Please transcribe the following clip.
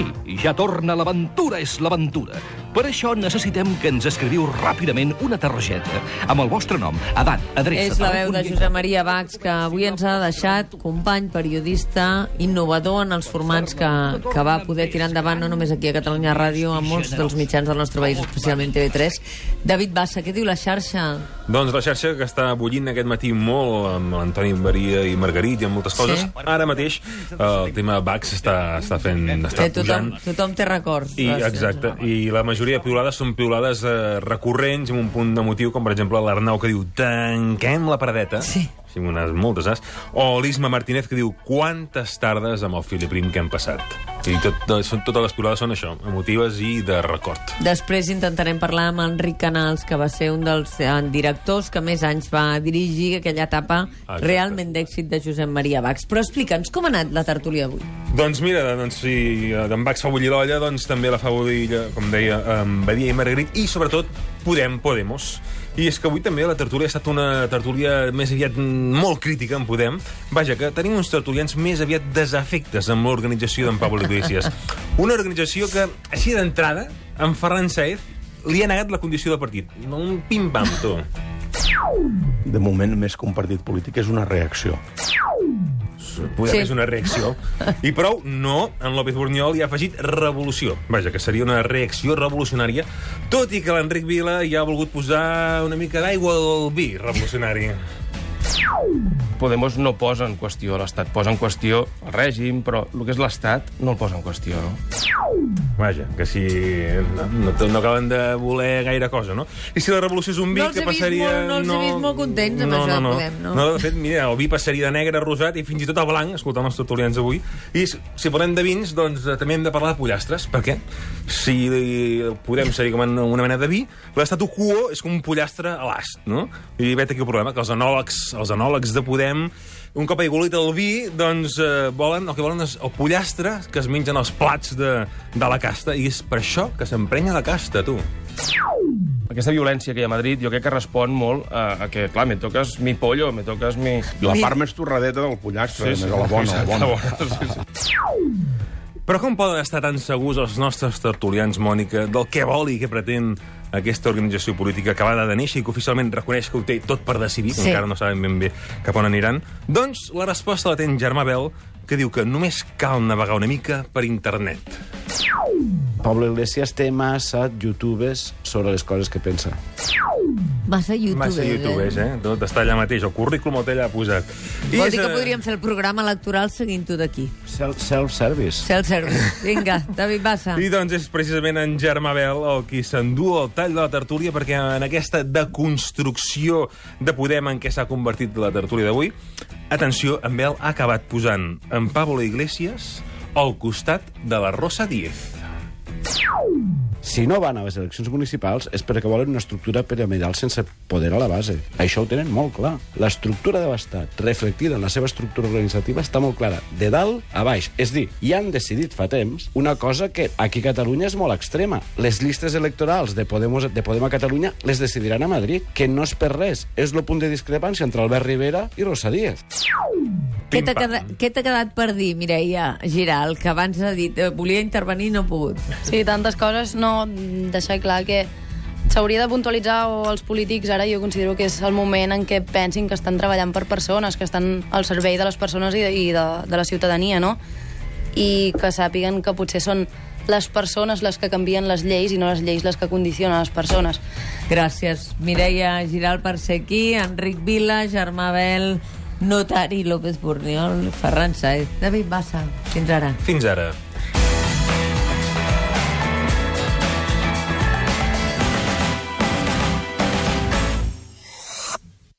Sí, ja torna l'aventura és l'aventura. Per això necessitem que ens escriviu ràpidament una targeta amb el vostre nom, edat, adreça... És la veu de Josep Maria Bax, que avui ens ha deixat company, periodista, innovador en els formats que, que va poder tirar endavant no només aquí a Catalunya Ràdio, a molts dels mitjans del nostre país, especialment TV3. David Bassa, què diu la xarxa? Doncs la xarxa que està bullint aquest matí molt amb l'Antoni Maria i Margarit i amb moltes coses. Sí. Ara mateix el tema Bax està, està fent... Està Que tothom, pujant. Tothom té records. I, exacte, i la majoria de piulades són piulades eh, recurrents amb un punt de motiu, com per exemple l'Arnau que diu tanquem la paradeta. Sí. Sí, unes moltes, saps? O l'Isma Martínez que diu quantes tardes amb el Philip Rim que hem passat. I tot, tot, són, totes les piulades són això, emotives i de record. Després intentarem parlar amb Enric Canals, que va ser un dels eh, directors que més anys va dirigir aquella etapa Exacte. realment d'èxit de Josep Maria Bax. Però explica'ns, com ha anat la tertúlia avui? Doncs mira, doncs, si eh, d'en Bax fa bullir l'olla, doncs també la fa bullir, com deia, amb Badia i Margarit, i sobretot Podem, Podemos. I és que avui també la tertúlia ha estat una tertúlia més aviat molt crítica en Podem. Vaja, que tenim uns tertulians més aviat desafectes amb l'organització d'en Pablo Iglesias. Una organització que, així d'entrada, en Ferran Saez li ha negat la condició de partit. Un pim-pam, tu. de moment, més que un partit polític, és una reacció. Podem Sí. és una reacció. I prou, no, en López Borniol hi ha afegit revolució. Vaja, que seria una reacció revolucionària, tot i que l'Enric Vila hi ha volgut posar una mica d'aigua al vi revolucionari. Podemos no posa en qüestió l'Estat, posa en qüestió el règim, però el que és l'Estat no el posa en qüestió, no? Vaja, que si no, no, no acaben de voler gaire cosa, no? I si la revolució és un vi, No què passaria... molt- no els he vist molt contents amb no, això no, de no. Podem, no? no? de fet, mira, el vi passaria de negre a rosat i fins i tot a blanc, escoltant els tertulians avui. I si, si parlem de vins, doncs eh, també hem de parlar de pollastres. Per què? Si podem ser com una, mena de vi, l'estatu quo és com un pollastre a l'ast, no? I vet aquí el problema, que els anòlegs, els anòlegs de Podem un cop aigualit el vi, doncs eh, volen, el que volen és el pollastre que es mengen als plats de, de la casta, i és per això que s'emprenya la casta, tu. Aquesta violència que hi ha a Madrid jo crec que respon molt a, a que, clar, me toques mi pollo, me toques mi... La part més torradeta del pollastre, sí, sí, la bona, la bona. bona. Sí, sí. Però com poden estar tan segurs els nostres tertulians, Mònica, del què vol i què pretén aquesta organització política acabada de néixer i que oficialment reconeix que ho té tot per decidir, Sí. encara no saben ben bé cap on aniran? Doncs la resposta la té en Germà Bel, que diu que només cal navegar una mica per internet. Pablo Iglesias té massa youtubers sobre les coses que pensa. Massa YouTube. Massa youtubers, eh? Tot està allà mateix, el currículum el té allà posat. Vol és, dir que eh, podríem fer el programa electoral seguint-ho d'aquí. Self- Self-service. Self-service. Vinga, David Bassa. I doncs és precisament en Germà Bel el qui s'endú el tall de la tertúlia perquè en aquesta deconstrucció de Podem en què s'ha convertit la tertúlia d'avui, atenció, en Bel ha acabat posant en Pablo Iglesias al costat de la Rosa Díez. Si no van a les eleccions municipals és perquè volen una estructura piramidal sense poder a la base. Això ho tenen molt clar. L'estructura de l'Estat, reflectida en la seva estructura organitzativa, està molt clara, de dalt a baix. És dir, i han decidit fa temps una cosa que aquí a Catalunya és molt extrema. Les llistes electorals de Podemos, de Podem a Catalunya les decidiran a Madrid, que no és per res. És el punt de discrepància entre Albert Rivera i Rosa Díez. Què t'ha quedat, què quedat per dir, Mireia Giral, que abans ha dit eh, volia intervenir i no ha pogut? Sí, tantes coses, no deixar clar que s'hauria de puntualitzar o els polítics ara jo considero que és el moment en què pensin que estan treballant per persones, que estan al servei de les persones i de, i de, de la ciutadania, no? I que sàpiguen que potser són les persones les que canvien les lleis i no les lleis les que condicionen les persones. Gràcies, Mireia Giral, per ser aquí, Enric Vila, Germà Bel, Notari López Borniol, Ferran Saez, David Bassa. Fins ara. Fins ara.